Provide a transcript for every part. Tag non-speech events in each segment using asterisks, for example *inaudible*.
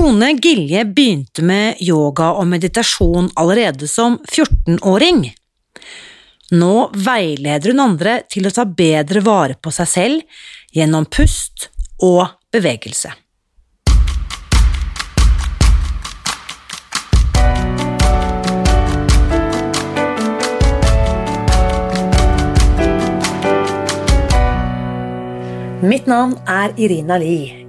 Tone Gilje begynte med yoga og meditasjon allerede som 14-åring. Nå veileder hun andre til å ta bedre vare på seg selv gjennom pust og bevegelse. Mitt navn er Irina Li.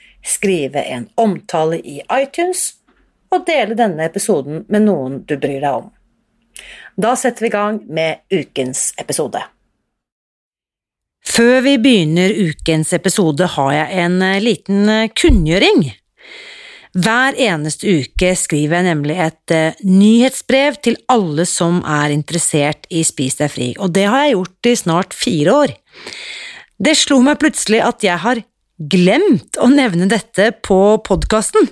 skrive en omtale i iTunes og dele denne episoden med noen du bryr deg om. Da setter vi i gang med ukens episode. Før vi begynner ukens episode, har jeg en eh, liten eh, kunngjøring. Hver eneste uke skriver jeg nemlig et uh, nyhetsbrev til alle som er interessert i Spis deg fri, og det har jeg gjort i snart fire år. Det slo meg plutselig at jeg har glemt å nevne dette på podkasten.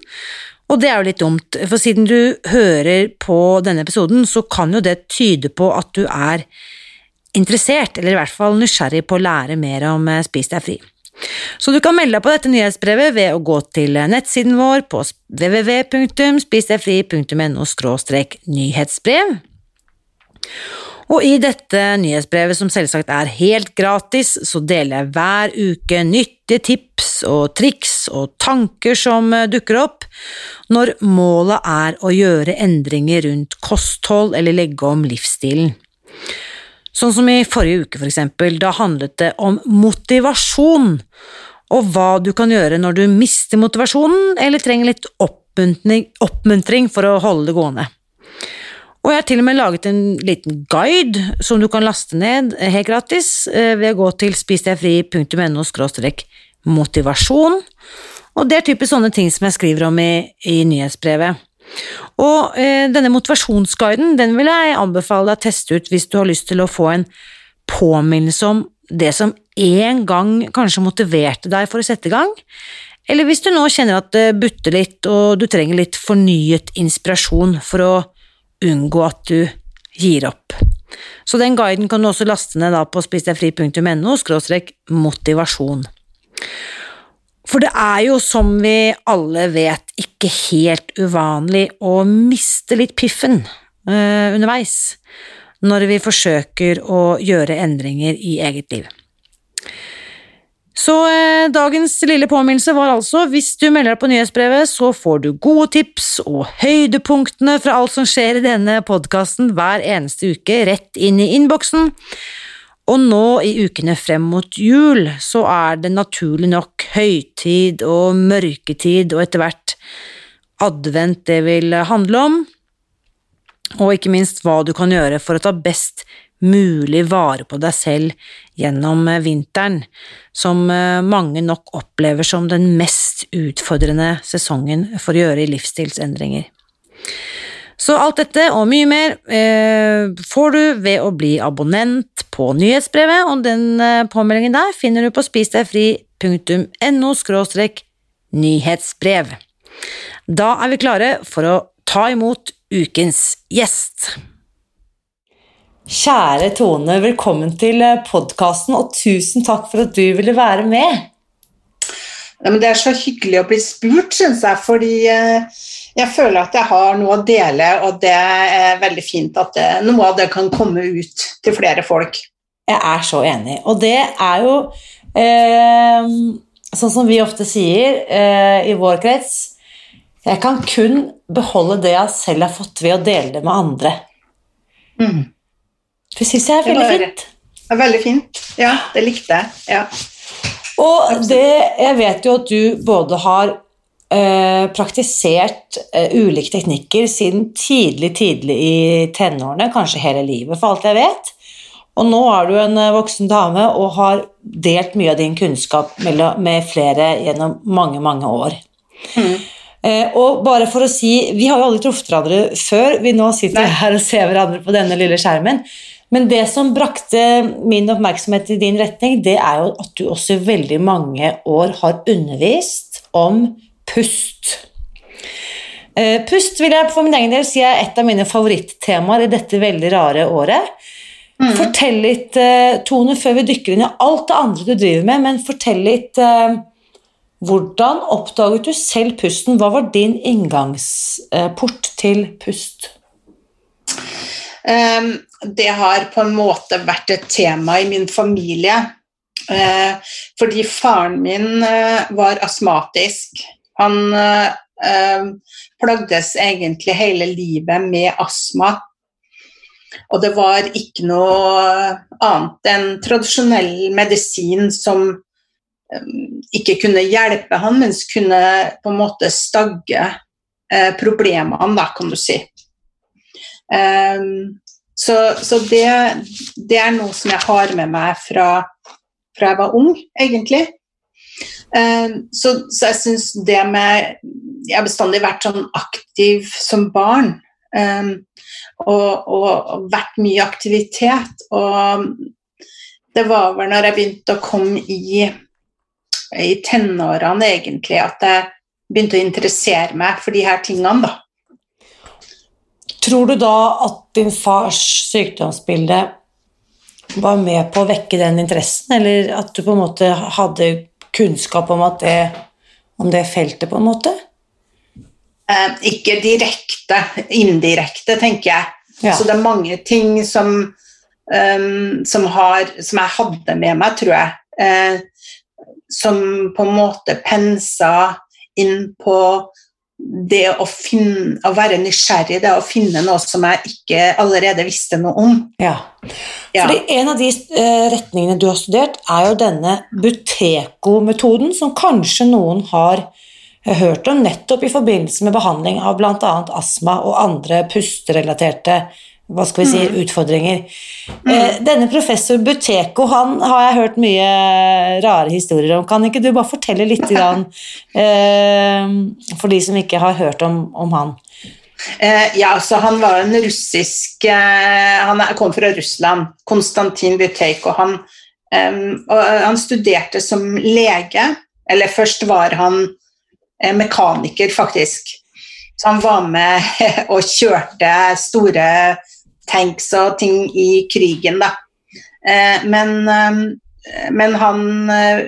Og det er jo litt dumt, for siden du hører på denne episoden, så kan jo det tyde på at du er interessert, eller i hvert fall nysgjerrig på å lære mer om eh, Spis deg fri. Så du kan melde deg på dette nyhetsbrevet ved å gå til nettsiden vår på www.spisdegfri.no nyhetsbrev. Og i dette nyhetsbrevet, som selvsagt er helt gratis, så deler jeg hver uke nyttige tips og triks og tanker som eh, dukker opp, når målet er å gjøre endringer rundt kosthold eller legge om livsstilen. Sånn som i forrige uke, for eksempel, da handlet det om motivasjon, og hva du kan gjøre når du mister motivasjonen eller trenger litt oppmuntring for å holde det gående. Og jeg har til og med laget en liten guide som du kan laste ned helt gratis eh, ved å gå til spisdegfri.no motivasjon. Og det er typisk sånne ting som jeg skriver om i, i nyhetsbrevet. Og eh, denne motivasjonsguiden den vil jeg anbefale deg å teste ut hvis du har lyst til å få en påminnelse om det som en gang kanskje motiverte deg for å sette i gang, eller hvis du nå kjenner at det butter litt og du trenger litt fornyet inspirasjon for å unngå at du gir opp. Så den guiden kan du også laste ned på spisdegfri.no motivasjon. For det er jo, som vi alle vet, ikke helt uvanlig å miste litt piffen uh, underveis når vi forsøker å gjøre endringer i eget liv. Så eh, dagens lille påminnelse var altså hvis du melder deg på nyhetsbrevet, så får du gode tips og høydepunktene fra alt som skjer i denne podkasten hver eneste uke rett inn i innboksen. Og nå i ukene frem mot jul så er det naturlig nok høytid og mørketid og etter hvert advent det vil handle om, og ikke minst hva du kan gjøre for å ta best mulig vare på deg selv gjennom eh, vinteren, som eh, mange nok opplever som den mest utfordrende sesongen for å gjøre livsstilsendringer. Så alt dette og mye mer eh, får du ved å bli abonnent på nyhetsbrevet, og den eh, påmeldingen der finner du på spisdegfri.no nyhetsbrev. Da er vi klare for å ta imot ukens gjest. Kjære Tone, velkommen til eh, podkasten, og tusen takk for at du ville være med. Ja, det er så hyggelig å bli spurt, syns jeg, fordi eh, jeg føler at jeg har noe å dele, og det er veldig fint at det, noe av det kan komme ut til flere folk. Jeg er så enig, og det er jo eh, sånn som vi ofte sier eh, i vår krets Jeg kan kun beholde det jeg selv har fått ved å dele det med andre. Mm. Det syns jeg er veldig fint. Det er veldig fint. Ja, det likte jeg. Ja. Og det, jeg vet jo at du både har eh, praktisert eh, ulike teknikker siden tidlig, tidlig i tenårene, kanskje hele livet, for alt jeg vet. Og nå er du en eh, voksen dame og har delt mye av din kunnskap med flere gjennom mange, mange år. Eh, og bare for å si, Vi har jo aldri truffet hverandre før, vi nå sitter Nei. her og ser hverandre på denne lille skjermen. Men det som brakte min oppmerksomhet i din retning, det er jo at du også i veldig mange år har undervist om pust. Eh, Pust vil jeg for min egen del si er et av mine favorittemaer i dette veldig rare året. Fortell litt, eh, Tone, før vi dykker inn i alt det andre du driver med, men fortell litt eh, hvordan oppdaget du selv pusten? Hva var din inngangsport til pust? Ehm, det har på en måte vært et tema i min familie. Eh, fordi faren min eh, var astmatisk. Han eh, eh, plagdes egentlig hele livet med astma. Og det var ikke noe annet enn tradisjonell medisin som ikke kunne hjelpe han, men kunne på en måte stagge eh, problemene, kan du si. Ehm, så så det, det er noe som jeg har med meg fra, fra jeg var ung, egentlig. Um, så, så jeg syns det med Jeg har bestandig vært sånn aktiv som barn. Um, og, og, og vært mye aktivitet. Og det var vel når jeg begynte å komme i, i tenårene, egentlig, at jeg begynte å interessere meg for de her tingene, da. Tror du da at din fars sykdomsbilde var med på å vekke den interessen, eller at du på en måte hadde kunnskap om, det, om det feltet, på en måte? Eh, ikke direkte, indirekte, tenker jeg. Ja. Så det er mange ting som, um, som, har, som jeg hadde med meg, tror jeg. eh, som på en måte pensa inn på det å, finne, å være nysgjerrig, det å finne noe som jeg ikke allerede visste noe om. Ja. Ja. Fordi en av de eh, retningene du har studert, er jo denne Buteco-metoden, som kanskje noen har hørt om nettopp i forbindelse med behandling av bl.a. astma og andre pusterelaterte hva skal vi si, utfordringer. Eh, denne professor Buteko han har jeg hørt mye rare historier om. Kan ikke du bare fortelle litt *laughs* grann, eh, for de som ikke har hørt om, om han? Eh, ja, så han var en russisk eh, Han er, kom fra Russland, Konstantin Buteko. Han, eh, og han studerte som lege, eller først var han eh, mekaniker, faktisk. Så han var med *laughs* og kjørte store tanks og ting i krigen, da. Eh, men, eh, men han eh,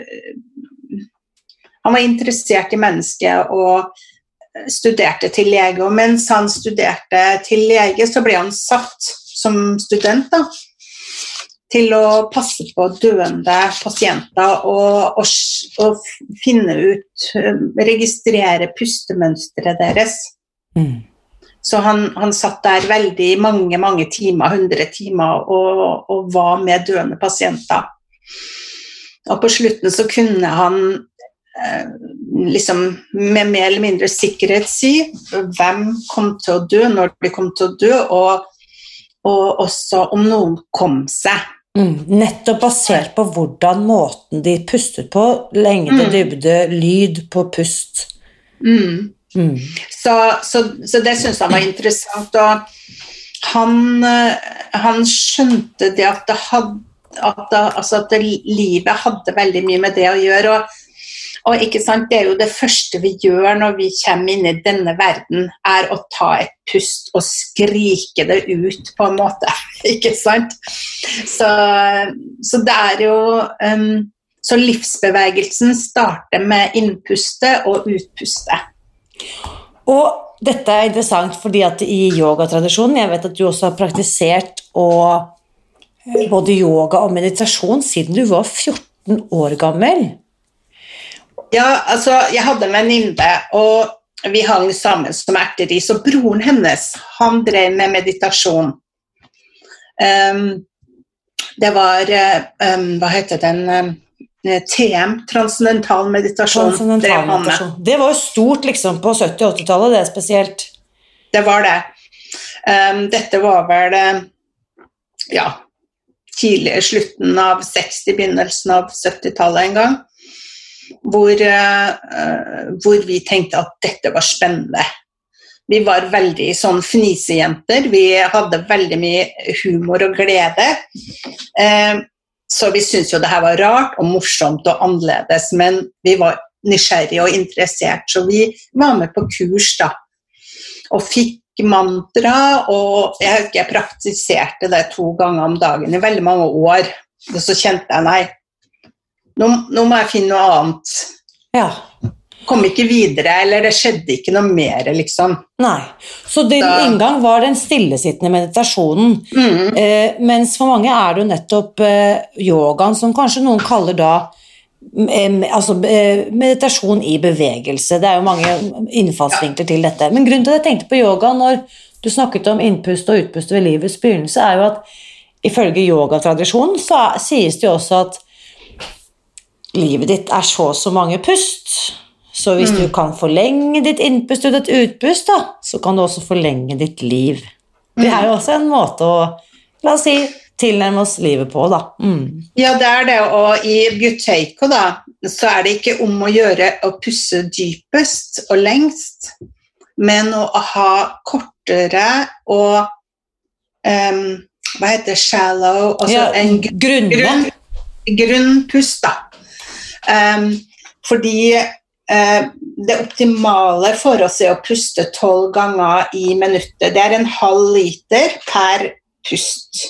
Han var interessert i mennesket og studerte til lege, og mens han studerte til lege, så ble han satt som student da, til å passe på døende pasienter og, og, og finne ut, registrere pustemønsteret deres. Mm. Så han, han satt der veldig mange mange timer, 100 timer, og, og var med døende pasienter. Og på slutten så kunne han eh, liksom med mer eller mindre sikkerhet si hvem kom til å dø, når de kom til å dø, og, og også om noen kom seg. Mm, nettopp basert på hvordan måten de pustet på, lengde, Mm. dybde, lyd på pust. Mm. Mm. Så, så, så det syns han var interessant. Og han, eh, han skjønte det at, det hadde, at, det, altså at det, livet hadde veldig mye med det å gjøre. Og, og ikke sant, det er jo det første vi gjør når vi kommer inn i denne verden, er å ta et pust og skrike det ut, på en måte. *laughs* ikke sant? Så, så det er jo um, Så livsbevegelsen starter med innpustet og utpuste. Og dette er interessant fordi at i yogatradisjonen Jeg vet at du også har praktisert og, eh, både yoga og meditasjon siden du var 14 år gammel. Ja, altså, jeg hadde en venninne, og vi hang sammen som erteris. Og broren hennes, han drev med meditasjon. Um, Det var um, Hva heter den um, TM, transcendental meditasjon. Transcendental drev han med. meditasjon. Det var jo stort liksom på 70- og 80-tallet, det spesielt. Det var det. Um, dette var vel eh, ja, tidlig slutten av 60, begynnelsen av 70-tallet en gang. Hvor, eh, eh, hvor vi tenkte at dette var spennende. Vi var veldig sånn fnisejenter. Vi hadde veldig mye humor og glede. Eh, så vi syntes jo det her var rart og morsomt og annerledes, men vi var nysgjerrige og interessert, så vi var med på kurs da. Og fikk mantra, og jeg jeg praktiserte det to ganger om dagen i veldig mange år. Og så kjente jeg nei, nå, nå må jeg finne noe annet. Ja. Kom ikke videre, eller det skjedde ikke noe mer, liksom. Nei. Så din Da- inngang var den stillesittende meditasjonen. Mm. Eh, mens for mange er det jo nettopp eh, yogaen, som kanskje noen kaller da altså, eh, meditasjon i bevegelse. Det er jo mange innfallsvinkler til dette. Men grunnen til at jeg tenkte på yoga når du snakket om innpust og utpust ved livets begynnelse, er jo at ifølge yogatradisjonen så sies det jo også at livet ditt er så og så mange pust. Så hvis du kan forlenge ditt innpust og ditt utpust, da, så kan du også forlenge ditt liv. Det er jo også en måte å la oss si, tilnærme oss livet på, da. Mm. Ja, det er det, og i Buteyko da, så er det ikke om å gjøre å pusse dypest og lengst, men å ha kortere og um, hva heter det, shallow, altså Ja, en gr- grunn, grunn pust da. Um, fordi det optimale for oss er å puste 12 ganger i minuttet. Det er en halv liter per pust.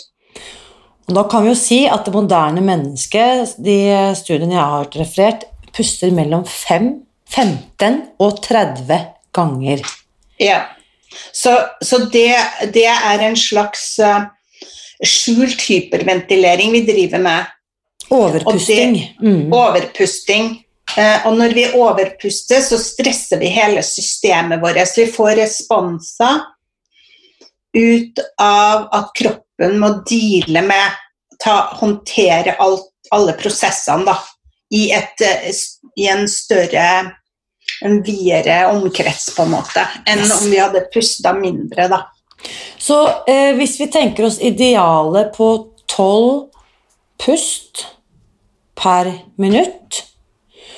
Og da kan vi jo si at det moderne mennesket, de studiene jeg har referert, puster mellom 5, 15 og 30 ganger. Ja. Så, så det, det er en slags eh, skjult hyperventilering vi driver med. Overpusting. Mm. Overpusting. Eh, og når vi overpuster, så stresser vi hele systemet vårt. Så vi får responser ut av at kroppen må deale med ta, Håndtere alt, alle prosessene da, i, et, eh, i en større en videre omkrets, på en måte, enn om vi hadde pusta mindre, da. Så eh, hvis vi tenker oss idealet på 12 pust per minutt,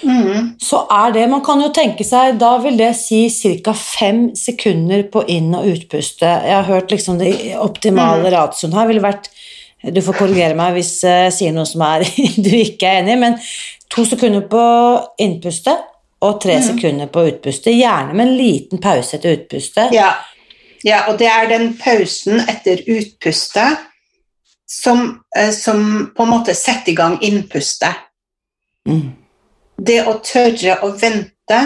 Mhm. så er det Man kan jo tenke seg Da vil det si ca. fem sekunder på inn- og utpuste. Jeg har hørt liksom det optimale ratioen her ville vært Du får korrigere meg hvis jeg sier noe som er, *laughs* du ikke er enig i, men to sekunder på innpuste og tre sekunder på utpuste. Gjerne med en liten pause etter utpuste. Ja. ja, og det er den pausen etter utpustet som, eh, som på en måte setter i gang innpustet. Mm. Det å tørre å vente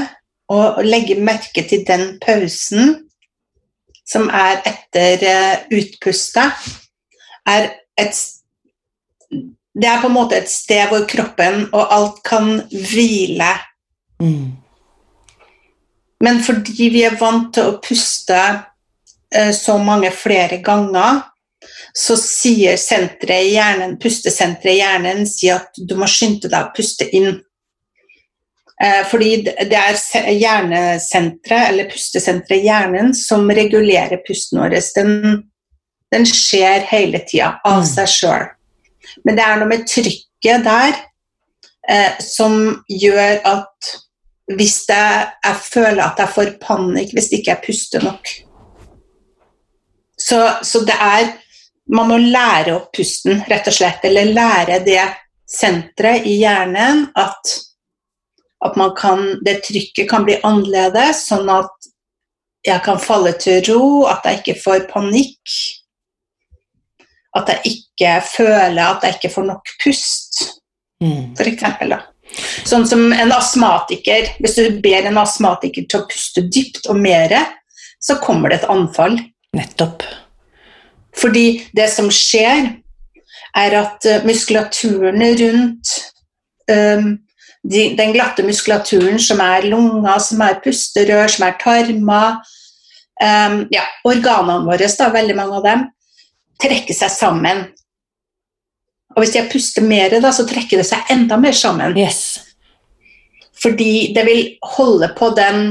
og legge merke til den pausen som er etter eh, utpustet, er et Det er på en måte et sted hvor kroppen og alt kan hvile. Mm. Men fordi vi er vant til å puste eh, så mange flere ganger, så sier senteret i hjernen, pustesenteret i hjernen sier at du må skynde deg å puste inn. Eh, fordi det er hjernesenteret, eller pustesenteret i hjernen, som regulerer pusten vår. Den, den skjer hele tida av Mm. seg sjøl. Men det er noe med trykket der eh, som gjør at hvis det, jeg føler at jeg får panikk hvis ikke jeg puster nok. Så, så det er Man må lære opp pusten, rett og slett. Eller lære det senteret i hjernen at, at man kan, det trykket kan bli annerledes, sånn at jeg kan falle til ro, at jeg ikke får panikk. At jeg ikke føler at jeg ikke får nok pust Mm. da. Sånn som en astmatiker. Hvis du ber en astmatiker til å puste dypt og mere, så kommer det et anfall. Nettopp. Fordi det som skjer, er at eh, muskulaturen rundt um, de, den glatte muskulaturen som er lunger, som er pusterør, som er tarmer um, ja, Organene våre, da, veldig mange av dem, trekker seg sammen. Og hvis jeg puster mer, da, så trekker det seg enda mer sammen. Yes. Fordi det vil holde på den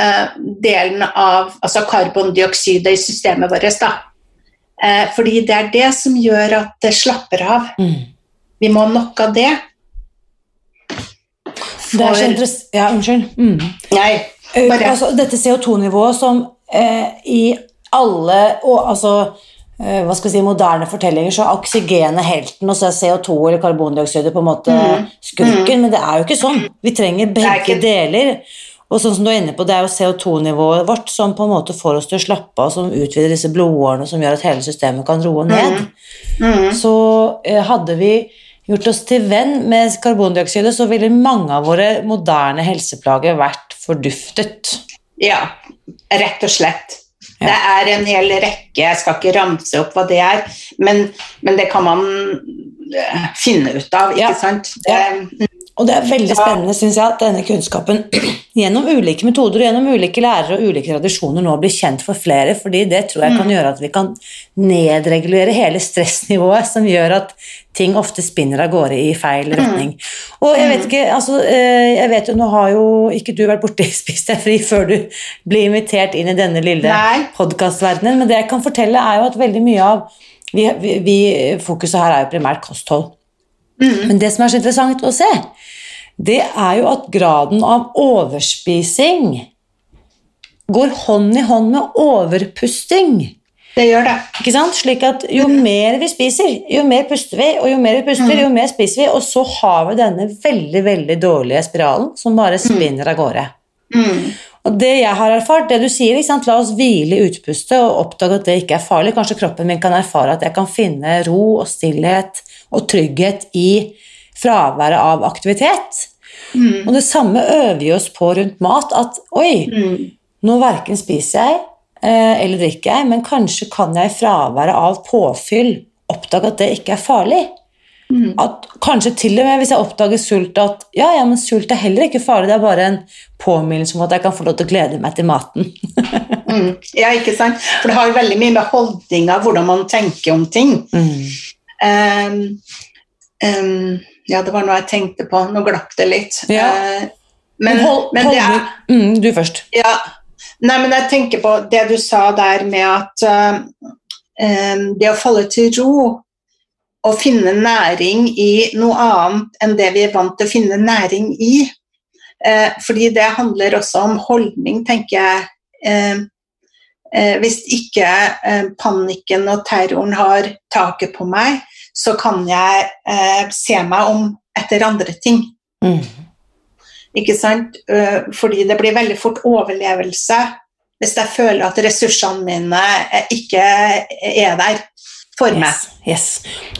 uh, delen av altså karbondioksidet i systemet vårt. Da. Uh, fordi det er det som gjør at det slapper av. Mm. Vi må ha nok av det. Er interessant Ja, unnskyld. Mm. Nei, bare Altså, dette CO2-nivået som eh, i alle og, altså, eh, hva skal vi si, moderne fortellinger så er oksygenet helten, og så er CO2 eller karbondioksidet på en måte skurken, men det er jo ikke sånn. Vi trenger er begge ikke- deler. Og sånn som du er inne på, Det er jo CO2-nivået vårt som på en måte får oss til å slappe av, som utvider disse blodårene, som gjør at hele systemet kan roe ned. mm, Så eh, hadde vi gjort oss til venn med karbondioksidet, så ville mange av våre moderne helseplager vært forduftet. Ja, rett og slett. Ja. Det er en hel rekke, jeg skal ikke ramse opp hva det er, men, men det kan man eh, finne ut av, ikke Ja. sant? Det, Og det er veldig spennende, synes jeg, at denne kunnskapen *clears throat* gjennom ulike metoder og gjennom ulike lærere og ulike tradisjoner nå blir kjent for flere, fordi det tror jeg kan gjøre at vi kan nedregulere hele stressnivået som gjør at ting ofte spinner av gårde i feil retning. Og jeg vet ikke, altså, eh, jeg vet jo, nå har jo ikke du vært borte i *laughs* Spis deg fri før du blir invitert inn i denne lille podkastverdenen, men det jeg kan fortelle er jo at veldig mye av vi, vi, vi, Fokuset her er jo primært kosthold. Men det som er så interessant å se, det er jo at graden av overspising går hånd i hånd med overpusting. det gjør det. Ikke sant? Slik at jo mer vi spiser, jo mer puster vi, og jo mer vi puster, jo mer spiser vi, og så har vi denne veldig, veldig dårlige spiralen som bare spinner av gårde. Mm. Og det jeg har erfart, det du sier, la oss hvile i utpustet og oppdage at det ikke er farlig. Kanskje kroppen min kan erfare at jeg kan finne ro og stillhet og trygghet i fraværet av aktivitet. Og det samme øver vi oss på rundt mat, at oi, Mm. nå verken spiser jeg eh, eller drikker jeg, men kanskje kan jeg i fraværet av påfyll oppdage at det ikke er farlig. At kanskje til og med hvis jeg oppdager sult, at ja, ja, men sult er heller ikke farlig, det er bare en påminnelse om at jeg kan få lov til å glede meg til maten. *laughs* Mm. *laughs* Ja, ikke sant? For det har jo veldig mye med holdninger, hvordan man tenker om ting. Um, um, ja, det var noe jeg tenkte på. Nå glapp det litt. Ja. Uh, men, hold- men det er mm, Du først. Ja. Nei, men jeg tenker på det du sa der med at uh, um, det å falle til ro og finne næring i noe annet enn det vi er vant til å finne næring i. Eh, fordi det handler også om holdning, tenker jeg. Eh, eh, hvis ikke eh, panikken og terroren har taket på meg, så kan jeg eh, se meg om etter andre ting. Mm. Ikke sant? Eh, Fordi det blir veldig fort overlevelse hvis jeg føler at ressursene mine ikke er der for meg. Yes, yes.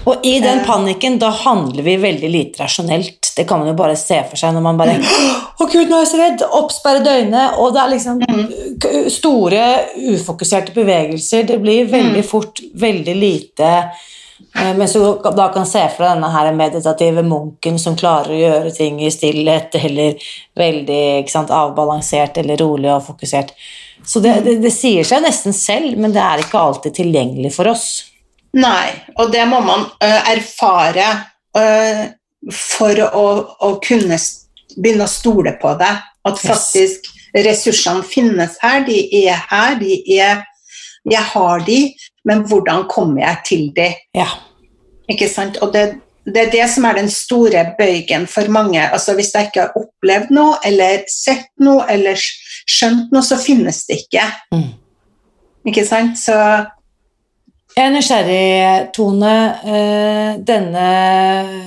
Og i den Eh. panikken, da handler vi veldig lite rasjonelt. Det kan man jo bare se for seg når man bare Å, gud, nå er jeg så redd! Oppsperre døgnet. Og det er liksom store, ufokuserte bevegelser. Det blir veldig fort veldig lite eh, Mens du da kan se for deg denne her meditative munken som klarer å gjøre ting i stillhet, eller veldig sant, avbalansert eller rolig og fokusert. Så det, det, det sier seg nesten selv, men det er ikke alltid tilgjengelig for oss. Nei, og det må man erfare for å, å kunne begynne å stole på det. At faktisk ressursene finnes her, de er her, de er Jeg har de, men hvordan kommer jeg til de? Ja. Ikke sant? Og det, det er det som er den store bøygen for mange. Altså Hvis jeg ikke har opplevd noe, eller sett noe, eller skjønt noe, så finnes det ikke. Mm. Ikke sant? Så Jeg er nysgjerrig, Tone. Eh, Denne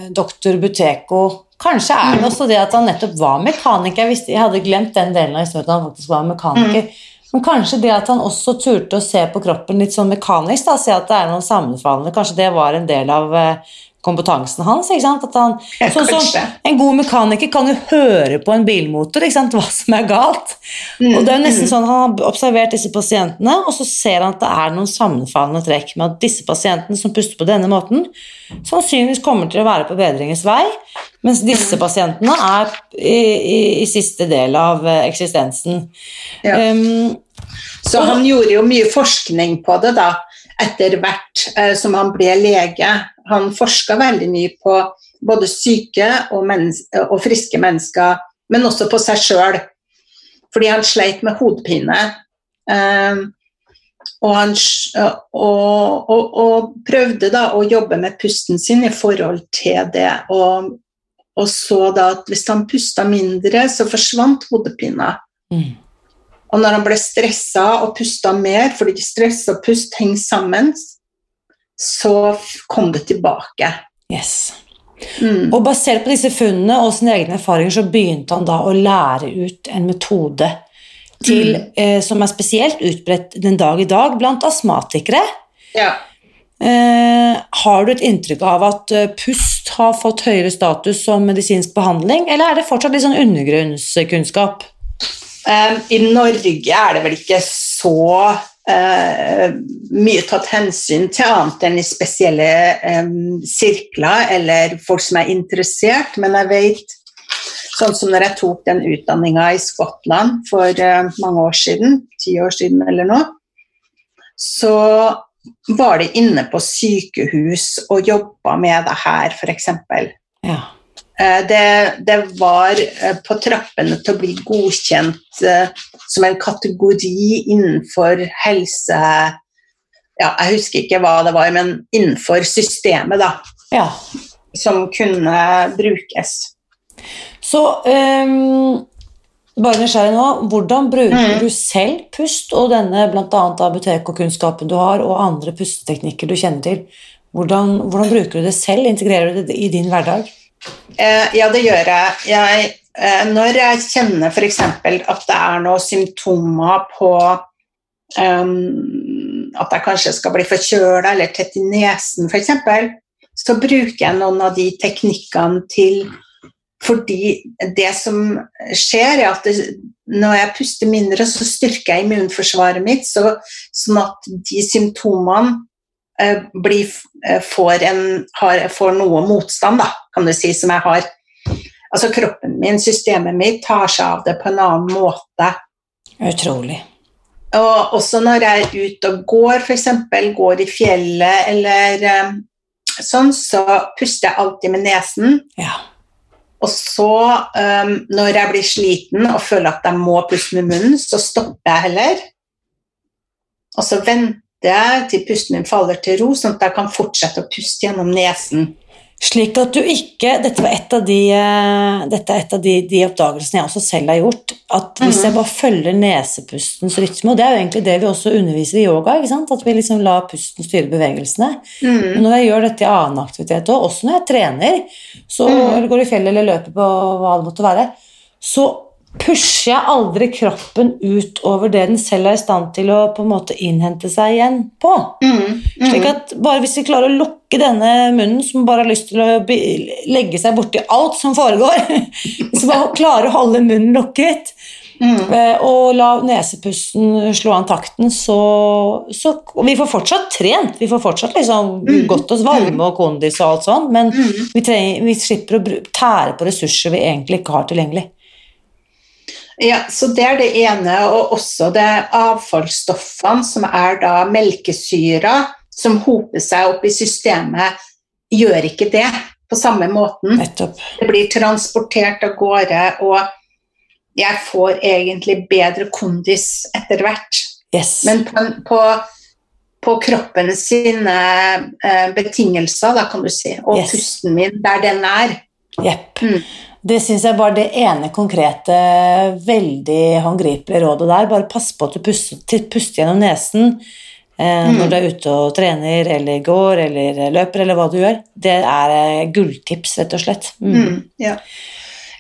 doktor Buteko Kanskje er det også det at han nettopp var mekaniker. Jeg, visste, jeg hadde glemt den delen av historien at han faktisk var mekaniker. Men kanskje det at han også turte å se på kroppen litt sånn mekanisk, da, se at det er noe sammenfallende, kanskje det var en del av eh, kompetansen hans. ikke sant? At han, Ja, sånn som. En god mekaniker kan jo høre på en bilmotor ikke sant? *laughs* hva som er galt. Og det er jo nesten sånn Han har observert disse pasientene, og så ser han at det er noen sammenfallende trekk med at disse pasientene som puster på denne måten, sannsynligvis kommer til å være på bedringens vei, mens disse pasientene er i, i, i siste del av eh, eksistensen. Ja. Um, Så han gjorde jo mye forskning på det, da. Etter hvert eh, som han ble lege. Han forska veldig mye på både syke og, og, friske mennesker, men også på seg sjøl. Fordi han sleit med hodepine. Eh, og, han, og, og, prøvde da å jobbe med pusten sin i forhold til det. Og, så da at hvis han pusta mindre, så forsvant hodepina. Mm. Og når han ble stressa og pusta mer, fordi stress og pust henger sammen, så kom det tilbake. Yes. Mm. Og basert på disse funnene og sine egne erfaringer, så begynte han da å lære ut en metode til, mm. eh, som er spesielt utbredt den dag i dag blant astmatikere. Ja. Eh, har du et inntrykk av at uh, pust har fått høyere status som medisinsk behandling, eller er det fortsatt litt sånn undergrunnskunnskap? Um, I Norge er det vel ikke så uh, mye tatt hensyn til annet enn i spesielle um, sirkler eller folk som er interessert, men jeg vet Sånn som når jeg tok den utdanninga i Skottland for uh, mange år siden, ti år siden eller noe, så var de inne på sykehus og jobba med det her, f.eks. Ja. Eh, det, det, var eh, på trappene til å bli godkjent eh, som en kategori innenfor helse ja, Jeg husker ikke hva det var, men innenfor systemet, da. Ja. Som kunne brukes. Så um, bare nysgjerrig nå, hvordan bruker mm. du selv pust og denne bl.a. apotek-kunnskapen du har, og andre pusteteknikker du kjenner til? Hvordan, hvordan bruker du det selv? Integrerer du det i din hverdag? Eh, ja, det gjør jeg. jeg eh, når jeg kjenner f.eks. at det er noen symptomer på um, at jeg kanskje skal bli forkjøla eller tett i nesen f.eks., så bruker jeg noen av de teknikkene til fordi det som skjer, er at det, når jeg puster mindre, så styrker jeg immunforsvaret mitt, så, sånn at de symptomene bli, eh, får, en, har, får, noe motstand, da, kan du si, som jeg har. Altså kroppen min, systemet mitt, tar seg av det på en annen måte. Utrolig. Og også når jeg er ute og går, f.eks. går i fjellet eller um, sånn, så puster jeg alltid med nesen. Ja. Og så, um, når jeg blir sliten og føler at jeg må puste med munnen, så stopper jeg heller. Og så venter vente til pusten min faller til ro, sånn at jeg kan fortsette å puste gjennom nesen. Slik at du ikke Dette var et av de, eh, dette er et av de, de oppdagelsene jeg også selv har gjort. At hvis jeg mhm. bare følger nesepustens rytme, og det er jo egentlig det vi også underviser i yoga, at vi liksom lar pusten styre bevegelsene. Mm. Men når jeg gjør dette i annen aktivitet òg, også når jeg trener, så, mm. eller går i fjellet eller løper på hva det måtte være, så pusher jeg aldri kroppen ut over det den selv er i stand til å på en måte innhente seg igjen på. Mm, mm. Slik at bare hvis vi klarer å lukke denne munnen, som bare har lyst til å legge seg borti alt som foregår *laughs* Hvis vi klarer å holde munnen lukket mm. Eh, og la nesepusten slå an takten, så, så Vi får fortsatt trent, vi får fortsatt liksom mm. godt oss varme mm. og kondis og alt sånt, men mm. vi, trenger, vi slipper å tære på ressurser vi egentlig ikke har tilgjengelig. Ja, så Det er det ene, og også det avfallsstoffene, som er da melkesyra, som hoper seg opp i systemet, gjør ikke det på samme måten. Nettopp. Det blir transportert av gårde, og jeg får egentlig bedre kondis etter hvert. Yes. Men på, på, på kroppen sine eh, betingelser, da kan du si, og yes. pusten min der den er. Yep. Mm. Det syns jeg bare det ene konkrete, veldig håndgripelige rådet der. Bare pass på at du puster, puster gjennom nesen eh, mm. når du er ute og trener eller går eller løper eller hva du gjør. Det er eh, gulltips, rett og slett. Mm. Mm, ja.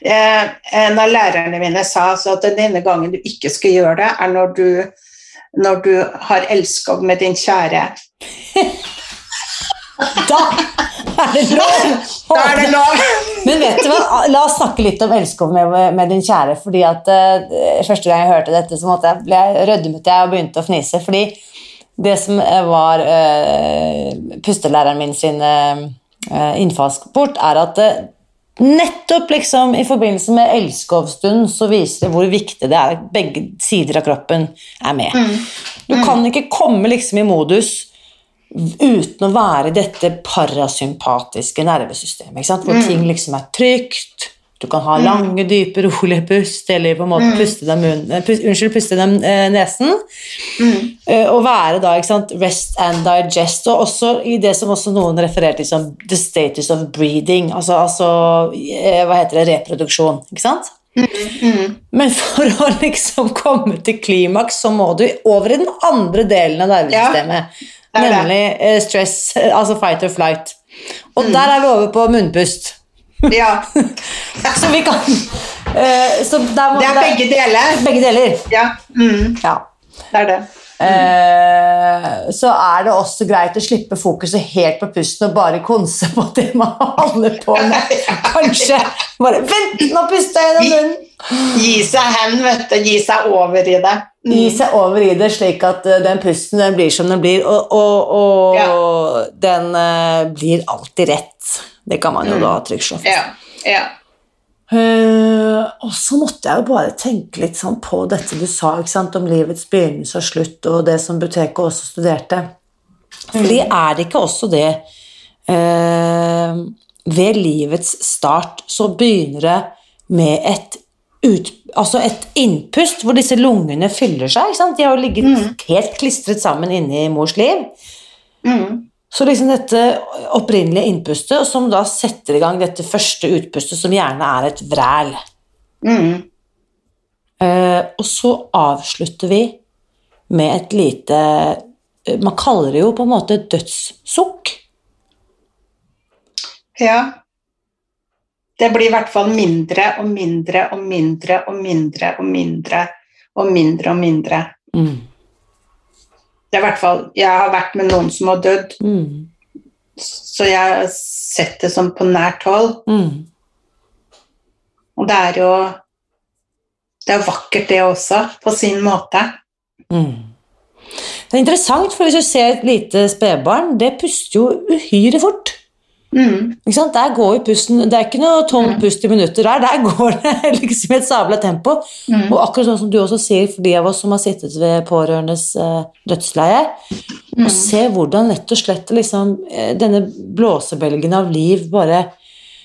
Eh, en av lærerne mine sa altså at den ene gangen du ikke skal gjøre det, er når du, når du har elskov med din kjære. *laughs* da er det lov! Da er det lov! Men vet du hva, la oss snakke litt om elskov med, med, din kjære. fordi at uh, Første gang jeg hørte dette, så måtte jeg, ble jeg rødmet jeg og begynte å fnise. fordi det som var uh, pustelæreren min sin uh, innfallsport, er at nettopp liksom i forbindelse med elskovstund så viser det hvor viktig det er at begge sider av kroppen er med. Mm. Du kan ikke komme liksom i modus uten å være dette parasympatiske nervesystemet, hvor Mm. ting liksom er trygt. Du kan ha lange, dype, rolige pust, eller på en måte Mm. puste dem munnen, pust, unnskyld, puste dem eh, nesen. Mm. Eh, og være da, sant, rest and digest, og også i det som også noen refererer til som the status of breeding, altså, altså eh, hva heter det, reproduksjon, ikke sant? Mm. Men for å liksom komme til klimaks, så må du over i den andre delen av nervesystemet, er det. Nemlig eh, stress, eh, altså fight or flight. Og Mm. der er vi over på munnpust. Ja. *laughs* Så vi kan uh, så der må, Det er begge deler. begge deler. Ja, mm, Ja. det er det. Eh, så er det også greit å slippe fokuset helt på pusten og bare konse på det man holder på med. Kanskje bare Vent, nå puster jeg gjennom munnen! Gi seg hen, vet du. Gi seg over i det. Mm. Gi seg over i det, slik at eh, den pusten den blir som den blir, og, og, og den uh, blir alltid rett. Det kan man jo da trygt slå fast. Ja. ja. Eh, og så måtte jeg jo bare tenke litt sånn på dette du sa ikke sant, om livets begynnelse og slutt, og det som Buteko også studerte. Fordi er det ikke også det uh, Ved livets start så begynner det med et ut, altså et innpust hvor disse lungene fyller seg. Ikke sant? De har jo ligget helt klistret sammen inne i mors liv. Så liksom dette opprinnelige innpustet, som da setter i gang dette første utpustet, som gjerne er et vræl. Mm. Uh, og så avslutter vi med et lite eh, Man kaller det jo på en måte dødssukk. ja. Det blir i hvert fall mindre og mindre og mindre og mindre og mindre og mindre og mindre. Mm. Det er i hvert fall Jeg har vært med noen som har dødd, Mm. så jeg har sett det som på nært hold. Mm. Og det er jo Det er vakkert, det også, på sin måte. Mm. Det er interessant, for hvis du ser et lite spedbarn, det puster jo uhyre fort. Mm. Der går jo pusten Det er ikke noe tomt pust i minutter der, der går det *laughs* liksom i et sabla tempo. Mm. Og akkurat sånn som du også sier, for de av oss som har sittet ved pårørendes eh, dødsleie, og se hvordan rett og slett liksom, eh, denne blåsebelgen av liv bare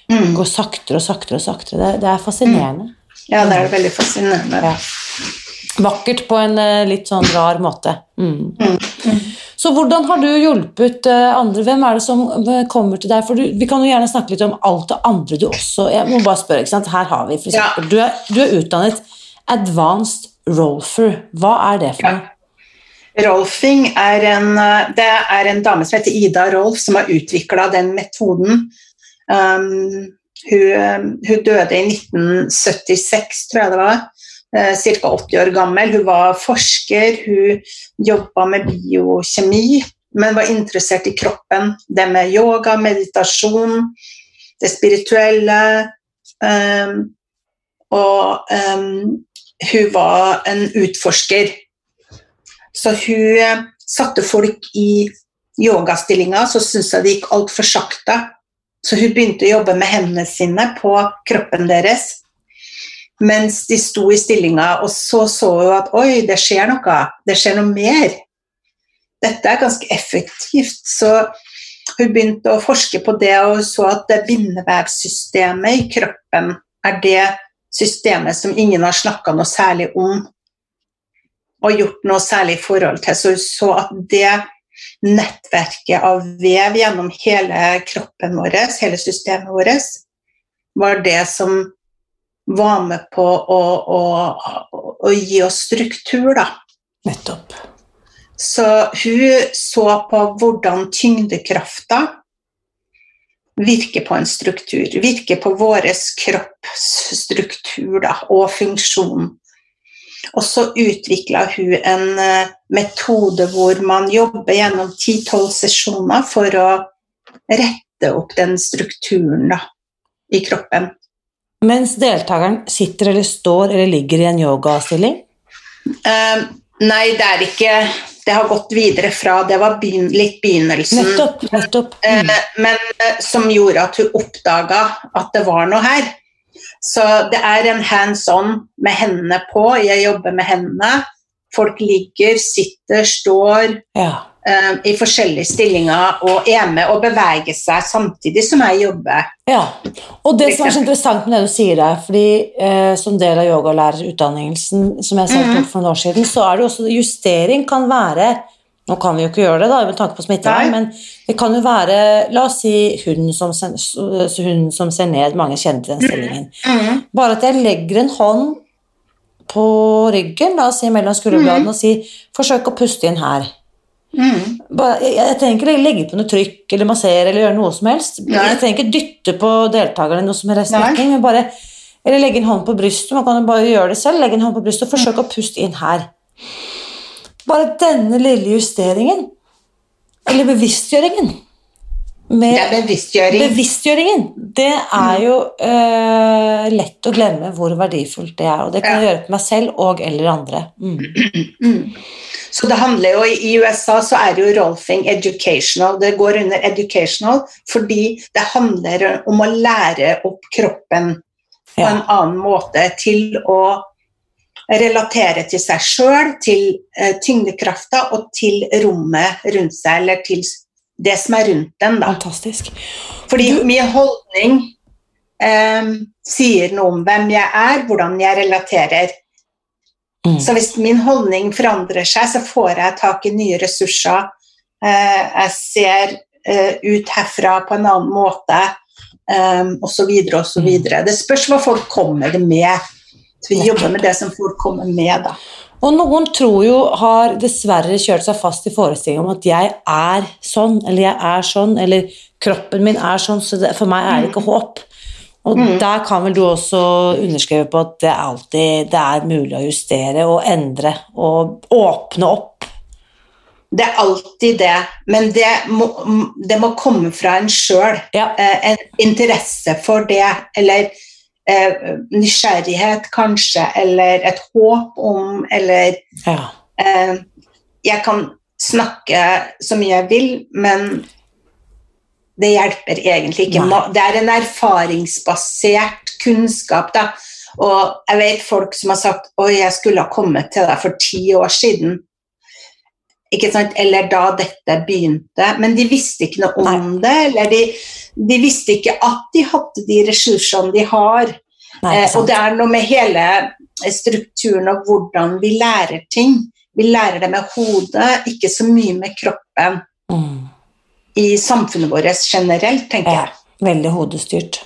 Mm. går saktere og saktere og saktere. Det, det er fascinerende. Ja, det er veldig fascinerende. Ja. Vakkert på en eh, litt sånn rar måte. Mm. Så hvordan har du hjulpet eh, andre? Hvem er det som eh, kommer til deg? For du, vi kan jo gjerne snakke litt om alt det andre du også Jeg må bare spørre, ikke sant? Her har vi for Ja. du, er, du er utdannet advanced rolfer. Hva er det for Ja. Rolfing er en, eh, det er en dame som heter Ida Rolf, som har utvikla den metoden. Um, hun, hun døde i 1976, tror jeg det var. Ca. 80 år gammel. Hun var forsker, hun jobba med biokjemi, men var interessert i kroppen. Det med yoga, meditasjon, det spirituelle. Um, og um, hun var en utforsker. Så hun eh, satte folk i yogastillinger, så syntes jeg det gikk altfor sakte. Så hun begynte å jobbe med hendene sine på kroppen deres mens de sto i stillinga, og så så hun at oi, det skjer noe. Det skjer noe mer. Dette er ganske effektivt. Så hun begynte å forske på det, og så at det bindevevsystemet i kroppen er det systemet som ingen har snakka noe særlig om og gjort noe særlig i forhold til. Så hun så at det nettverket av vev gjennom hele kroppen vår, hele systemet vårt, var det som var med på å, å, å, gi oss struktur, da. Nettopp. Så hun så på hvordan tyngdekrafta virker på en struktur. Virker på vår kroppsstruktur da, og funksjon. Og så utvikla hun en eh, metode hvor man jobber gjennom 10-12 sesjoner for å rette opp den strukturen da, i kroppen. Mens deltakeren sitter eller står eller ligger i en yogastilling? Eh, nei, det er ikke Det har gått videre fra Det var begyn litt begynnelsen. Nettopp. nettopp. Mm. Uh, men uh, som gjorde at hun oppdaga at det var noe her. Så det er en hands on med hendene på. Jeg jobber med hendene. Folk ligger, sitter, står. Ja. Eh, i forskjellige stillinger og er med og beveger seg samtidig som jeg jobber. Ja, og det som er så interessant med det du sier der, fordi eh, som del av yogalærerutdanningen som jeg selv Mhm. tok for noen år siden, så er det også justering kan være Nå kan vi jo ikke gjøre det, da, med tanke på smittevern, men det kan jo være La oss si hun som, hunden hun som ser ned, mange kjenner til den stillingen. Mhm. Bare at jeg legger en hånd på ryggen, la oss si mellom skulderbladene, og sier 'forsøk å puste inn her'. Mhm. Bare, jeg, jeg trenger ikke legge på noe trykk eller massere eller gjøre noe som helst. Nei. Jeg trenger ikke dytte på deltakerne noe som helst men bare eller legge en hånd på brystet. Man kan jo bare gjøre det selv. Legge en hånd på brystet og forsøke å puste inn her. Bare denne lille justeringen, eller bevisstgjøringen med Det er bevisstgjøring. Bevisstgjøringen, det er jo eh, lett å glemme hvor verdifullt det er. Og det kan jeg Ja. gjøre på meg selv og eller andre. Mm. Så det handler jo, I USA så er det jo rolfing educational. Det går under educational fordi det handler om å lære opp kroppen på Ja. en annen måte til å relatere til seg sjøl, til eh, tyngdekrafta og til rommet rundt seg, eller til det som er rundt den. da. Fantastisk. Fordi Du- min holdning eh, sier noe om hvem jeg er, hvordan jeg relaterer. Mm. Så hvis min holdning forandrer seg, så får jeg tak i nye ressurser. Eh, jeg ser eh, ut herfra på en annen måte, eh, osv. osv. Mm. Det spørs hva folk kommer med. Så vi jobber med det som folk kommer med, da. Og noen tror jo, har dessverre kjørt seg fast i forestillingen om at jeg er sånn, eller jeg er sånn, eller kroppen min er sånn, så det, for meg er det ikke håp. Og Mm. der kan vel du også underskrive på at det er alltid det er mulig å justere og endre og åpne opp. Det er alltid det, men det må, det må komme fra en sjøl. Ja. eh, en interesse for det, eller eh, nysgjerrighet kanskje, eller et håp om, eller ja. eh, Jeg kan snakke så mye jeg vil, men det hjelper egentlig ikke. Nei. Det er en erfaringsbasert kunnskap, da. Og jeg vet folk som har sagt 'Oi, jeg skulle ha kommet til deg for ti år siden'. Ikke sant? Eller da dette begynte. Men de visste ikke noe om det. Eller de, de visste ikke at de hadde de ressursene de har. Nei, Eh, og det er noe med hele strukturen og hvordan vi lærer ting. Vi lærer det med hodet, ikke så mye med kroppen. Mm. I samfunnet vårt generelt, tenker Ja, jeg. veldig hodestyrt.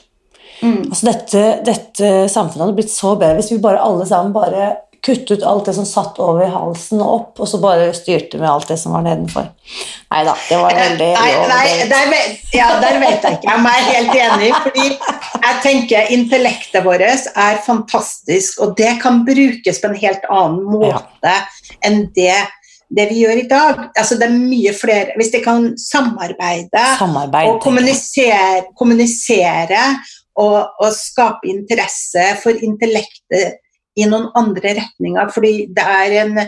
Mm. Altså dette, dette samfunnet hadde blitt så bedre hvis vi bare alle sammen bare kuttet ut alt det som satt over halsen og opp, og så bare styrte med alt det som var nedenfor. Nei da, det var veldig Nei, nei der, vet, ja, der vet jeg ikke. Jeg er helt enig. fordi jeg tenker intellektet vårt er fantastisk, og det kan brukes på en helt annen måte enn det, det vi gjør i dag. Altså, det er mye flere Hvis de kan samarbeide Samarbeid. og kommunisere, kommunisere og, og skape interesse for intellektet i noen andre retninger. Fordi det er en,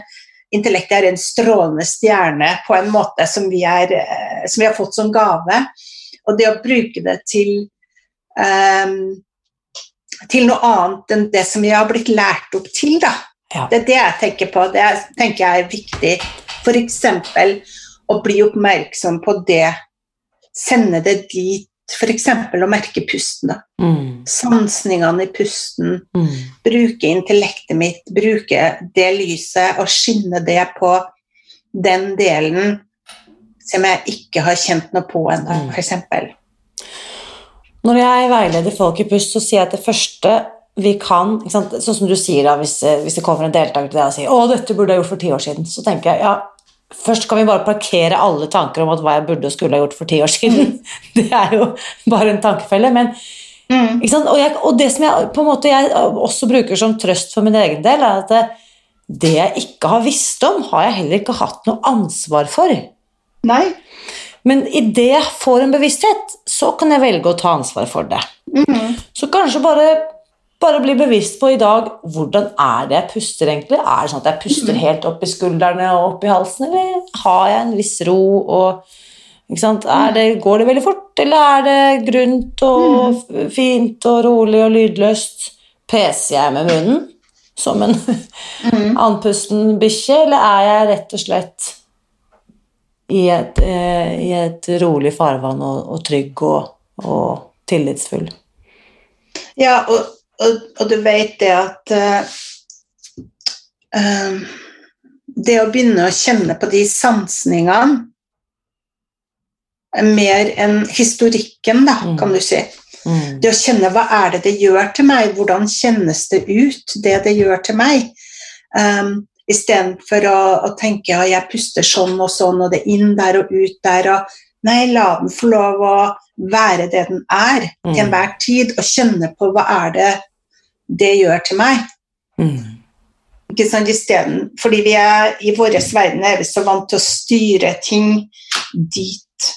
intellektet er en strålende stjerne på en måte som vi, er, eh, som vi har fått som gave. Og det å bruke det til um, til noe annet enn det som vi har blitt lært opp til, da. Ja. Det er det jeg tenker på. Det tenker jeg er viktig. F.eks. å bli oppmerksom på det. Sende det dit. F.eks. å merke pusten. Mm, Sansningene i pusten. mm. Bruke intellektet mitt. Bruke det lyset og skinne det på den delen som jeg ikke har kjent noe på ennå, Mm. f.eks. Når jeg veileder folk i pust, så sier jeg at det første vi kan? Sånn som du sier da, hvis, eh, hvis det kommer en deltaker til deg og sier 'Å, dette burde jeg gjort for ti år siden', så tenker jeg ja, først kan vi bare parkere alle tanker om at hva jeg burde og skulle ha gjort for ti år siden. *laughs* Det er jo bare en tankefelle. men Mm. Og, jeg, og det som jeg på en måte jeg også bruker som trøst for min egen del, er at det, det jeg ikke har visst om, har jeg heller ikke hatt noe ansvar for. Nei. Men idet jeg får en bevissthet, så kan jeg velge å ta ansvar for det. Mm. Så kanskje bare, bare bli bevisst på i dag hvordan er det jeg puster egentlig? Er det sånn at jeg puster helt opp i skuldrene og opp i halsen, eller har jeg en viss ro og? Er det, Går det veldig fort, eller er det grunt og fint og rolig og lydløst? Peser jeg med munnen som en *laughs* andpusten bikkje, eller er jeg rett og slett i et, eh, i et rolig farvann og, og trygg og, og tillitsfull. Ja, og, og, og du vet det at uh, eh, Det å begynne å kjenne på de sansningene er mer enn historikken, da, Mm. kan du si. Mm. Det å kjenne hva er det det gjør til meg, hvordan kjennes det ut, det det gjør til meg. Um, Istedenfor å, å tenke ja, jeg puster sånn og sånn, og det er inn der og ut der. og Nei, la den få lov å være det den er til Mm. enhver tid, og kjenne på hva er det det gjør til meg. Mm. Ikke sant, isteden, Fordi vi er i vår verden er vi så vant til å styre ting dit.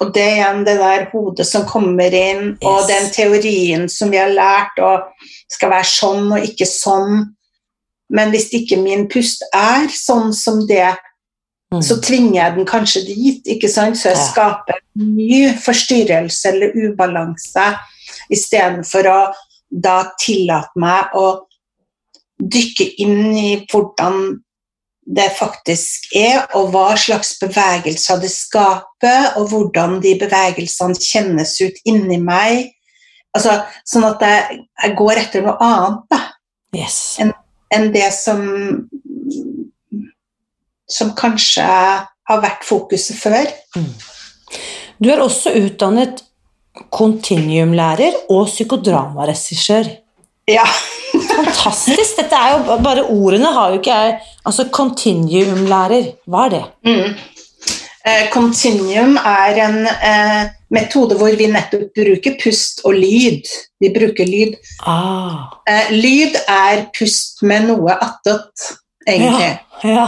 Og det er igjen det der hodet som kommer inn, og den teorien som vi har lært og skal være sånn og ikke sånn. Men hvis ikke min pust er sånn som det, Mm. så tvinger jeg den kanskje dit, ikke sant? så jeg Ja. skaper ny forstyrrelse eller ubalanse, istedenfor å da tillate meg å dykke inn i hvordan det faktisk er, og hva slags bevegelser det skaper, og hvordan de bevegelsene kjennes ut inni meg. Altså, sånn at jeg, jeg går etter noe annet da, Yes. enn det som som kanskje har vært fokuset før. Du er også utdannet kontinuumlærer og psykodramaregissør. Ja. Fantastisk! Dette er jo bare ordene har jo ikke jeg Altså kontinuumlærer, hva er det? Mm. Eh, Continuum er en eh, metode hvor vi nettopp bruker pust og lyd. Vi bruker lyd. Ah, Eh, lyd er pust med noe attåt, egentlig. ja, ja.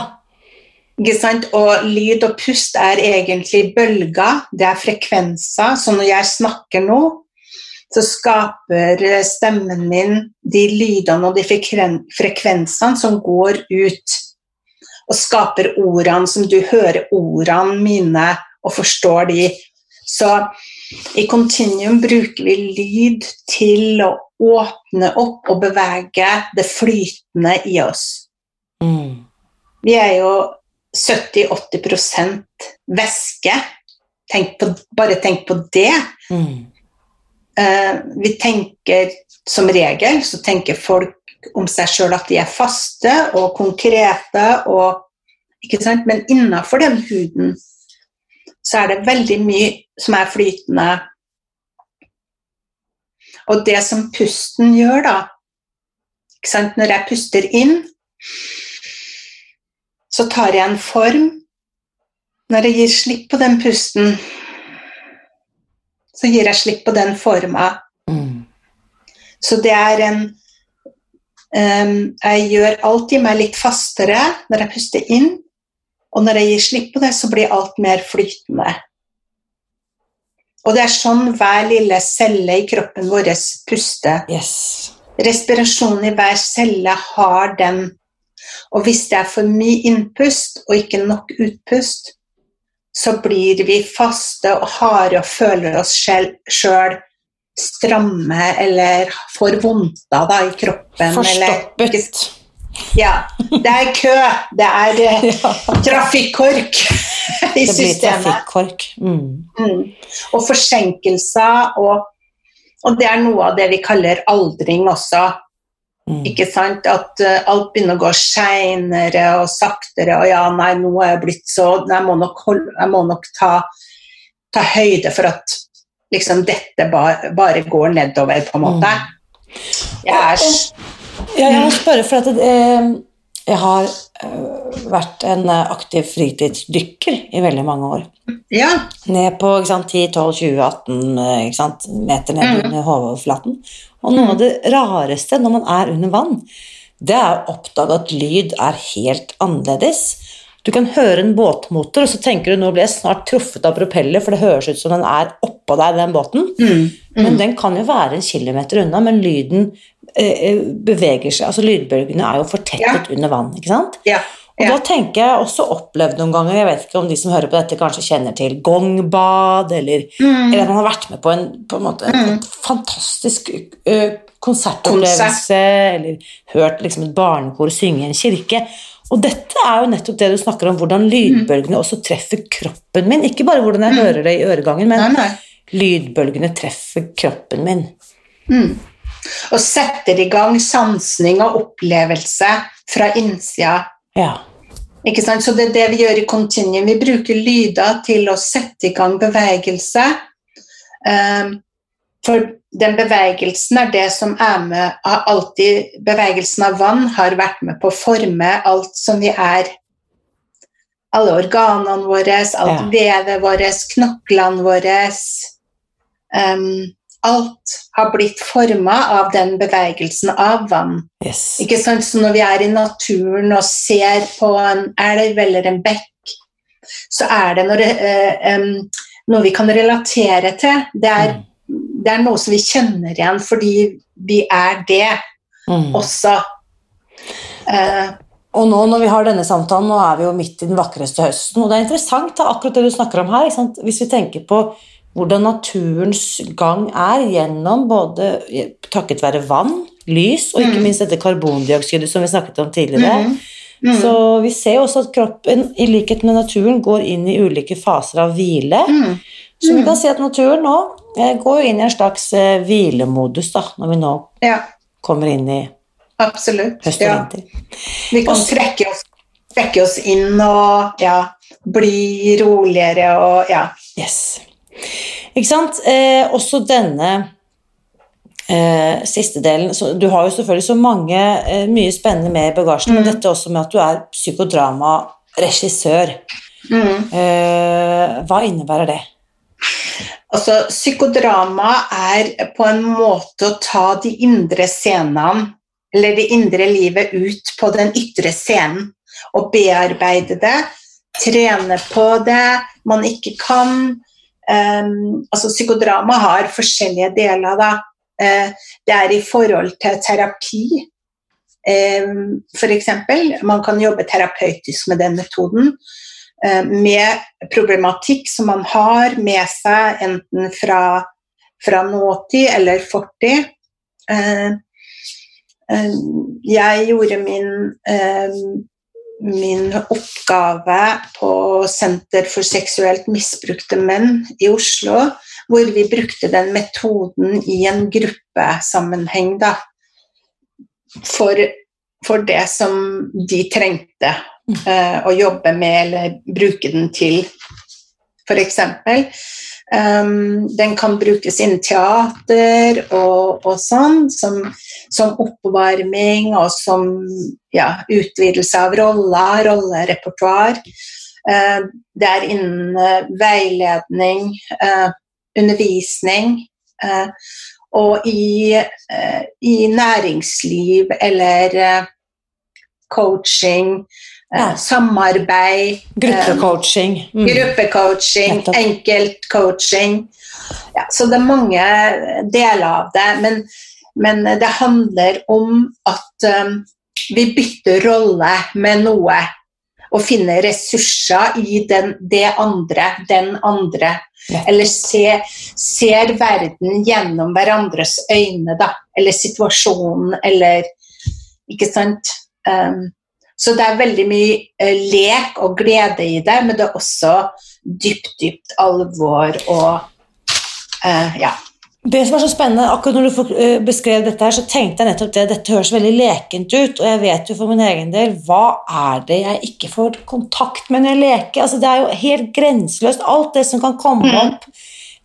Ikke sant? Og lyd og pust er egentlig bølger, det er frekvenser. Så når jeg snakker nå, så skaper stemmen min de lydene og de frekven- frekvensene som går ut, og skaper ordene som du hører ordene mine og forstår de. Så i Continuum bruker vi lyd til å åpne opp og bevege det flytende i oss. Mm. Vi er jo 70-80% væske. Tenk på, bare tenk på det. Mm. Uh, vi tenker som regel så tenker folk om seg sjøl at de er faste og konkrete, og, ikke sant? men innafor den huden så er det veldig mye som er flytende. Og det som pusten gjør, da ikke sant? Når jeg puster inn, så tar jeg en form. Når jeg gir slipp på den pusten, så gir jeg slipp på den forma. Mm. Så det er en um, Jeg gjør alltid meg litt fastere når jeg puster inn, og når jeg gir slipp på det, så blir alt mer flytende. Og det er sånn hver lille celle i kroppen vår puster. Yes. Respirasjonen i hver celle har den. Og hvis det er for mye innpust og ikke nok utpust, så blir vi faste og harde og føler oss sjøl stramme eller får vondt av da, i kroppen. Eller, Forstoppet. ja, det er kø. Det er eh, *laughs* Ja. trafikkork *laughs* i Det systemet. trafikkork. Mm. Mm. Og forsinkelser, og, og det er noe av det vi kaller aldring også. Mm. Ikke sant? At uh, alt begynner å gå seinere og saktere, og ja, nei, nå er jeg blitt så Jeg må nok, holde, jeg må nok ta, ta høyde for at liksom dette bare, bare går nedover, på en måte. Jeg er Ja, jeg må spørre, for at eh, jeg har eh, vært en eh, aktiv fritidsdykker i veldig mange år. Ja. Ned på ikke sant, 10, 12, 20, 18 eh, ikke sant, meter ned Mm. under. Og noe av det rareste når man er under vann, det er å oppdage at lyd er helt annerledes. Du kan høre en båtmotor, og så tenker du nå blir jeg snart truffet av propeller, for det høres ut som den er oppå deg, den båten. Mm. Men den kan jo være en kilometer unna, men lyden eh, beveger seg. Altså lydbølgene er jo fortettet under vann, ikke sant? Ja. Og ja. da tenker jeg også opplevd noen ganger, jeg vet ikke om de som hører på dette kanskje kjenner til gongbad, eller, Mm. eller at man har vært med på en, på en, måte, en fantastisk uh, konsertopplevelse, eller hørt liksom et barnekor synge i en kirke. Og dette er jo nettopp det du snakker om, hvordan lydbølgene også treffer kroppen min. Ikke bare hvordan jeg hører det i øregangen, men Nei, nei. lydbølgene treffer kroppen min. Og setter i gang sansning og opplevelse fra innsida. Ja. Ikke sant? Så det er det vi gjør i Continuum. Vi bruker lyder til å sette i gang bevegelse. Um, for den bevegelsen er det som er med alltid, Bevegelsen av vann har vært med på å forme alt som vi er. Alle organene våre, alt vevet vårt, knoklene våre. Um, alt har blitt forma av den bevegelsen av vann. Yes. Ikke sant? Så når vi er i naturen og ser på en elv eller en bekk, så er det noe, eh, noe vi kan relatere til. Det er, det er noe som vi kjenner igjen fordi vi er det Mm. også. Eh, Og nå når vi har denne samtalen, nå er vi jo midt i den vakreste høsten, og det er interessant da, akkurat det du snakker om her, hvis vi tenker på hvordan naturens gang er gjennom både takket være vann, lys, og ikke minst dette karbondioksidet som vi snakket om tidligere. Så vi ser jo også at kroppen, i likhet med naturen, går inn i ulike faser av hvile. mm, Så vi kan si at naturen nå eh, går inn i en slags eh, hvilemodus da, når vi nå ja, kommer inn i absolutt. høst og Ja. vinter. Vi kan Også- trekke oss, trekke oss inn og ja, bli roligere og ja. Yes. Ikke sant? Eh, også denne eh, siste delen så, Du har jo selvfølgelig så mange, eh, mye spennende med i bagasjen, men dette også med at du er psykodramaregissør. Mm. Eh, hva innebærer det? Altså, psykodrama er på en måte å ta de indre scenene, eller det indre livet, ut på den ytre scenen. Og bearbeide det, trene på det man ikke kan. Um, altså, psykodrama har forskjellige deler. Da. Eh, det er i forhold til terapi. Um, F.eks. Man kan jobbe terapeutisk med den metoden eh, med problematikk som man har med seg enten fra, fra nåtid eller fortid. Eh, Jeg gjorde min, eh, min oppgave på Senter for seksuelt misbrukte menn i Oslo, hvor vi brukte den metoden i en gruppesammenheng da, for, for det som de trengte eh, å jobbe med eller bruke den til. F.eks. Um, den kan brukes innen teater og, og sånn, som, som oppvarming og som ja, utvidelse av roller, rollerepertoar. Uh, det er innen uh, veiledning, uh, undervisning, eh, og i, i næringsliv eller coaching, Ja. samarbeid, Gruppecoaching. Mm. gruppecoaching, enkeltcoaching. Ja, så det er mange deler av det, men, men det handler om at um, vi bytter rolle med noe og finner ressurser i den, det andre, den andre. Ja. Eller se, ser verden gjennom hverandres øyne, da. Eller situasjonen, eller Ikke sant? Um, så det er veldig mye eh, lek og glede i det, men det er også dypt, dypt alvor og uh, ja. Det som er så spennende, akkurat når du eh, beskrev dette her, så tenkte jeg nettopp det, dette høres veldig lekent ut, og jeg vet jo for min egen del, hva er det jeg ikke får kontakt med når jeg leker? Altså, det er jo helt grenseløst, alt det som kan komme Mm. opp,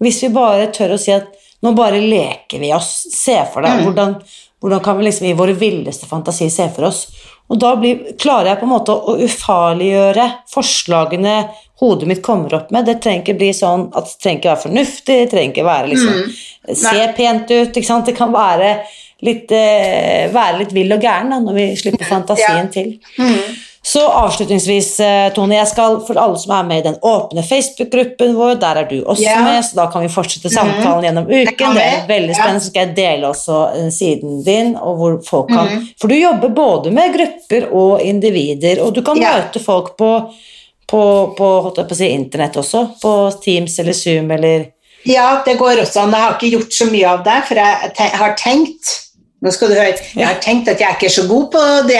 hvis vi bare tør å si at nå bare leker vi oss, se for deg, Mm. hvordan, hvordan kan vi liksom i våre villeste fantasi se for oss? Og da blir, klarer jeg på en måte å ufarliggjøre forslagene hodet mitt kommer opp med. Det trenger ikke bli sånn at det trenger ikke være fornuftig, det trenger ikke være liksom Mm. se pent ut. Ikke sant? Det kan være litt, eh, være litt vill og gæren da, når vi slipper *laughs* fantasien til. Mm. Så avslutningsvis, eh, Tone, jeg skal for alle som er med i den åpne Facebook-gruppen vår, der er du også yeah. med, så da kan vi fortsette samtalen gjennom uken. Det er veldig spennende. Så skal jeg dele også eh, siden din, og hvor folk kan mm. For du jobber både med grupper og individer, og du kan yeah. møte folk på, på, på, på si, internett også, på Teams eller Zoom eller Ja, det går også an. Jeg har ikke gjort så mye av det, for jeg te har tenkt Nå skal du høre, jeg har tenkt at jeg er ikke er så god på det,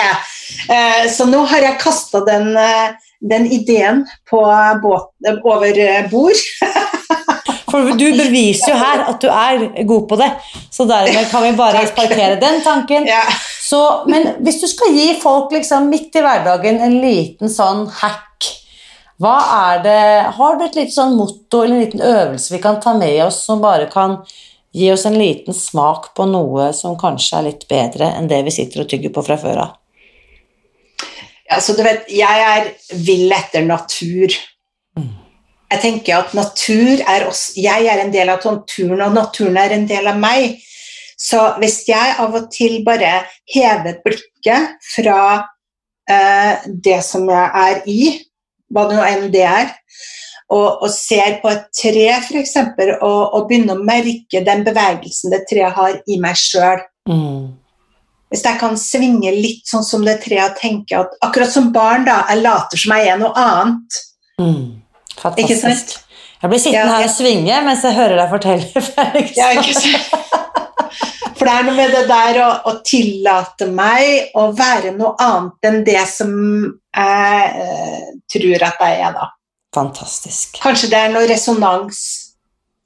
så nå har jeg kasta den, eh, den ideen på båt, over eh, bord. *laughs* For du beviser jo her at du er god på det, så dermed kan vi bare *laughs* parkere den tanken. Så, men hvis du skal gi folk liksom midt i hverdagen en liten sånn hack, hva er det Har du et lite sånn motto eller en liten øvelse vi kan ta med oss som bare kan gi oss en liten smak på noe som kanskje er litt bedre enn det vi sitter og tygger på fra før av? Altså, du vet, jeg er vill etter natur. Jeg tenker at natur er oss, Jeg er en del av naturen, og naturen er en del av meg. Så hvis jeg av og til bare hever blikket fra eh, det som jeg er i, hva det nå enn det er, og, og ser på et tre f.eks., og, og begynner å merke den bevegelsen det treet har i meg sjøl Mm. Hvis jeg kan svinge litt sånn som det treet og tenke at akkurat som barn, da, jeg later som jeg er noe annet. Mm. Fantastisk. Jeg blir sittende Ja, her og svinge mens jeg hører deg fortelle. *laughs* Felix. Ja, ikke sant? For det er noe med det der å, å tillate meg å være noe annet enn det som jeg eh, tror at jeg er, da. Fantastisk. Kanskje det er noe resonans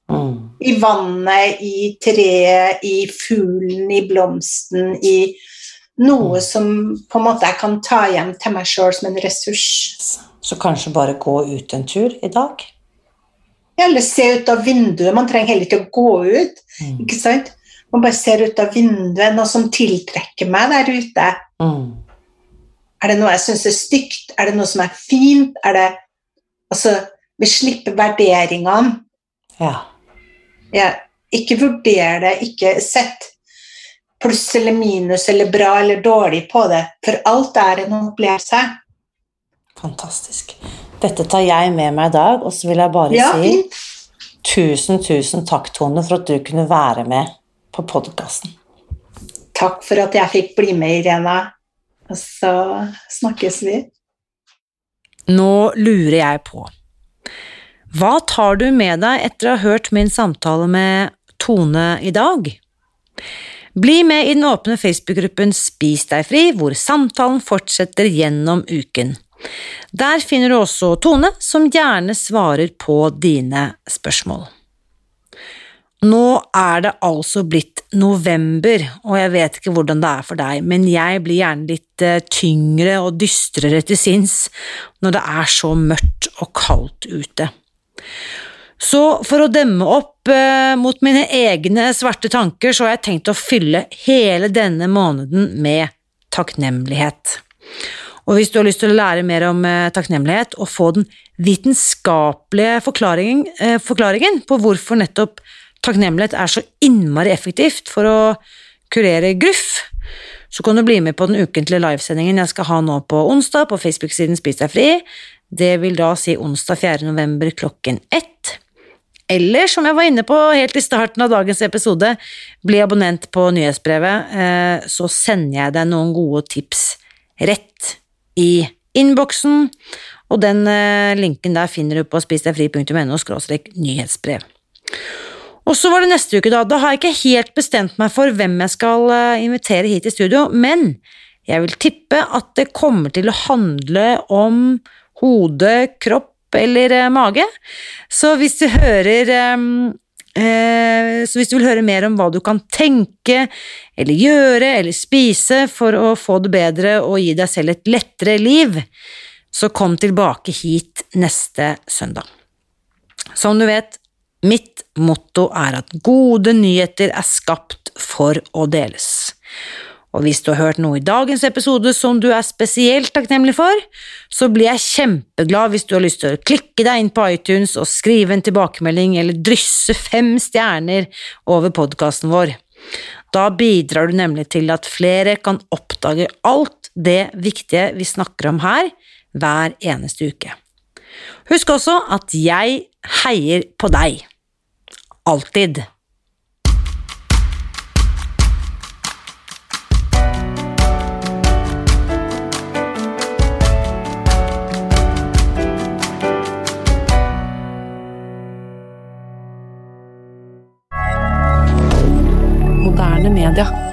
Mm. i vannet, i treet, i fuglen, i blomsten, i noe som på en måte jeg kan ta hjem til meg sjøl som en ressurs. Så kanskje bare gå ut en tur i dag? Eller se ut av vinduet. Man trenger heller ikke å gå ut. Mm. ikke sant? Man bare ser ut av vinduet, noe som tiltrekker meg der ute. Mm. Er det noe jeg syns er stygt? Er det noe som er fint? Er det Altså, vi slipper vurderingene. Ja. Ja, ikke vurder det, ikke sett pluss eller minus eller bra eller dårlig på det, for alt er en opplevelse. Fantastisk. Dette tar jeg med meg i dag, og så vil jeg bare Ja, si fint. tusen, tusen takk, Tone, for at du kunne være med på podkasten. Takk for at jeg fikk bli med, Irena. Og så snakkes vi. Nå lurer jeg på Hva tar du med deg etter å ha hørt min samtale med Tone i dag? Bli med i den åpne Facebook-gruppen Spis deg fri, hvor samtalen fortsetter gjennom uken. Der finner du også Tone, som gjerne svarer på dine spørsmål. Nå er det altså blitt november, og jeg vet ikke hvordan det er for deg, men jeg blir gjerne litt eh, tyngre og dystrere til sinns når det er så mørkt og kaldt ute. Så for å demme opp eh, mot mine egne svarte tanker, så har jeg tenkt å fylle hele denne måneden med takknemlighet. Og hvis du har lyst til å lære mer om eh, takknemlighet og få den vitenskapelige forklaringen, eh, forklaringen på hvorfor nettopp takknemlighet er så innmari effektivt for å kurere gruff, så kan du bli med på den ukentlige livesendingen jeg skal ha nå på onsdag på Facebook-siden Spis deg fri. Det vil da si onsdag 4. november klokken ett. Eller som jeg var inne på helt i starten av dagens episode, bli abonnent på nyhetsbrevet, eh, så sender jeg deg noen gode tips rett i innboksen, og den eh, linken der finner du på spisdegfri.no nyhetsbrev. Og så var det neste uke, da. Da har jeg ikke helt bestemt meg for hvem jeg skal eh, invitere hit i studio, men jeg vil tippe at det kommer til å handle om hode, kropp eller eh, mage. Så hvis du hører eh, Så hvis du vil høre mer om hva du kan tenke eller gjøre eller spise for å få det bedre og gi deg selv et lettere liv, så kom tilbake hit neste søndag. Som du vet, mitt motto er at gode nyheter er skapt for å deles. Og hvis du har hørt noe i dagens episode som du er spesielt takknemlig for, så blir jeg kjempeglad hvis du har lyst til å klikke deg inn på iTunes og skrive en tilbakemelding eller drysse fem stjerner over podkasten vår. Da bidrar du nemlig til at flere kan oppdage alt det viktige vi snakker om her, hver eneste uke. Husk også at jeg heier på deg. Alltid. Moderne media.